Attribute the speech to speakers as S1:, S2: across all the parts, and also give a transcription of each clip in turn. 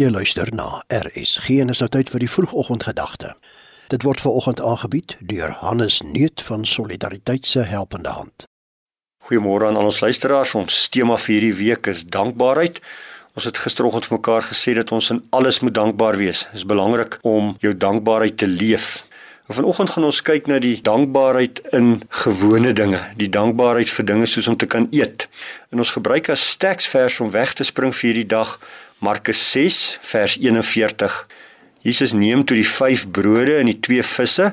S1: Jy luister na RSG en is nou tyd vir die vroegoggendgedagte. Dit word veraloggend aangebied deur Hannes Neut van Solidariteit se Helpende Hand.
S2: Goeiemôre aan al ons luisteraars. Ons tema vir hierdie week is dankbaarheid. Ons het gisteroggend vir mekaar gesê dat ons in alles moet dankbaar wees. Dit is belangrik om jou dankbaarheid te leef. Vanoggend gaan ons kyk na die dankbaarheid in gewone dinge, die dankbaarheid vir dinge soos om te kan eet. En ons gebruik as teksvers om weg te spring vir hierdie dag Markus 6 vers 41. Jesus neem toe die 5 brode en die 2 visse.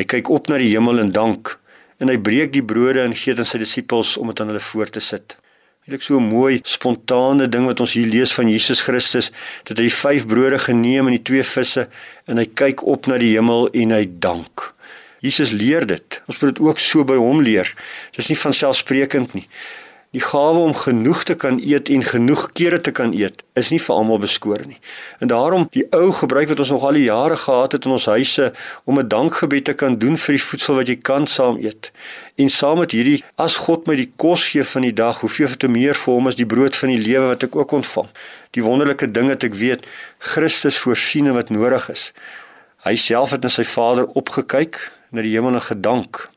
S2: Hy kyk op na die hemel en dank en hy breek die brode en gee dit aan sy disippels om dit aan hulle voor te sit. Dit is so mooi spontane ding wat ons hier lees van Jesus Christus dat hy 5 brode geneem en die 2 visse en hy kyk op na die hemel en hy dank. Jesus leer dit. Ons moet dit ook so by hom leer. Dit is nie van selfsprekend nie. Die gawe om genoeg te kan eet en genoeg kere te kan eet is nie vir almal beskore nie. En daarom die ou gebruik wat ons nog al die jare gehad het in ons huise om 'n dankgebed te kan doen vir die voedsel wat jy kan saam eet. En saam met hierdie as God my die kos gee van die dag, hoeveel te meer vir hom as die brood van die lewe wat ek ook ontvang. Die wonderlike ding wat ek weet, Christus voorsien wat nodig is. Hy self het na sy Vader opgekyk, na die hemel en gedank.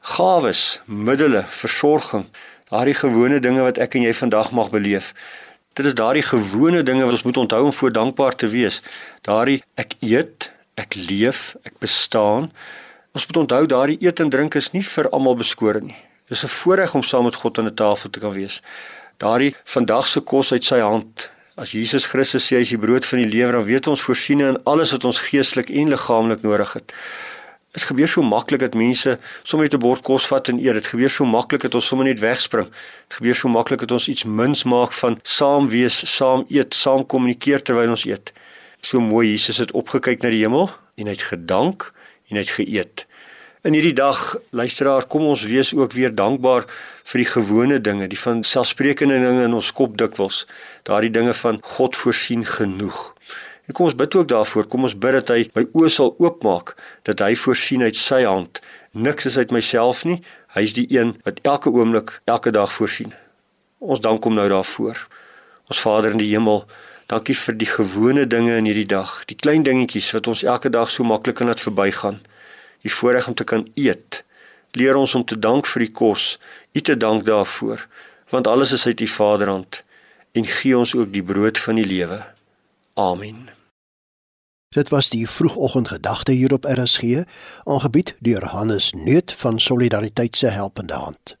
S2: Gawes, middele, versorging daardie gewone dinge wat ek en jy vandag mag beleef. Dit is daardie gewone dinge wat ons moet onthou om voor dankbaar te wees. Daardie ek eet, ek leef, ek bestaan. Ons moet onthou daardie eet en drink is nie vir almal beskore nie. Dis 'n voorreg om saam met God aan 'n tafel te kan wees. Daardie vandag se kos uit sy hand. As Jesus Christus sê hy is die brood van die lewe, dan weet ons voorsien in alles wat ons geestelik en liggaamlik nodig het. Dit gebeur so maklik dat mense sommer net 'n bord kos vat en eet. Dit gebeur so maklik dat ons sommer net wegspring. Dit gebeur so maklik dat ons iets mins maak van saam wees, saam eet, saam kommunikeer terwyl ons eet. So mooi Jesus het opgekyk na die hemel en hy het gedank en hy het geëet. In hierdie dag, luisteraar, kom ons wees ook weer dankbaar vir die gewone dinge, die van selfsprekende dinge in ons kop dikwels. Daardie dinge van God voorsien genoeg. En kom ons bid ook daarvoor. Kom ons bid dat hy my oë sal oopmaak, dat hy voorsien uit sy hand. Niks is uit myself nie. Hy is die een wat elke oomblik, elke dag voorsien. Ons dank hom nou daarvoor. Ons Vader in die hemel, dankie vir die gewone dinge in hierdie dag, die klein dingetjies wat ons elke dag so maklik kan laat verbygaan. Die voorreg om te kan eet. Leer ons om te dank vir die kos, U te dank daarvoor, want alles is uit U Vaderhand en gee ons ook die brood van die lewe. Amen.
S1: Dit was die vroegoggendgedagte hier op RSG, aangebied deur Hannes Neut van Solidariteit se Helpende Hand.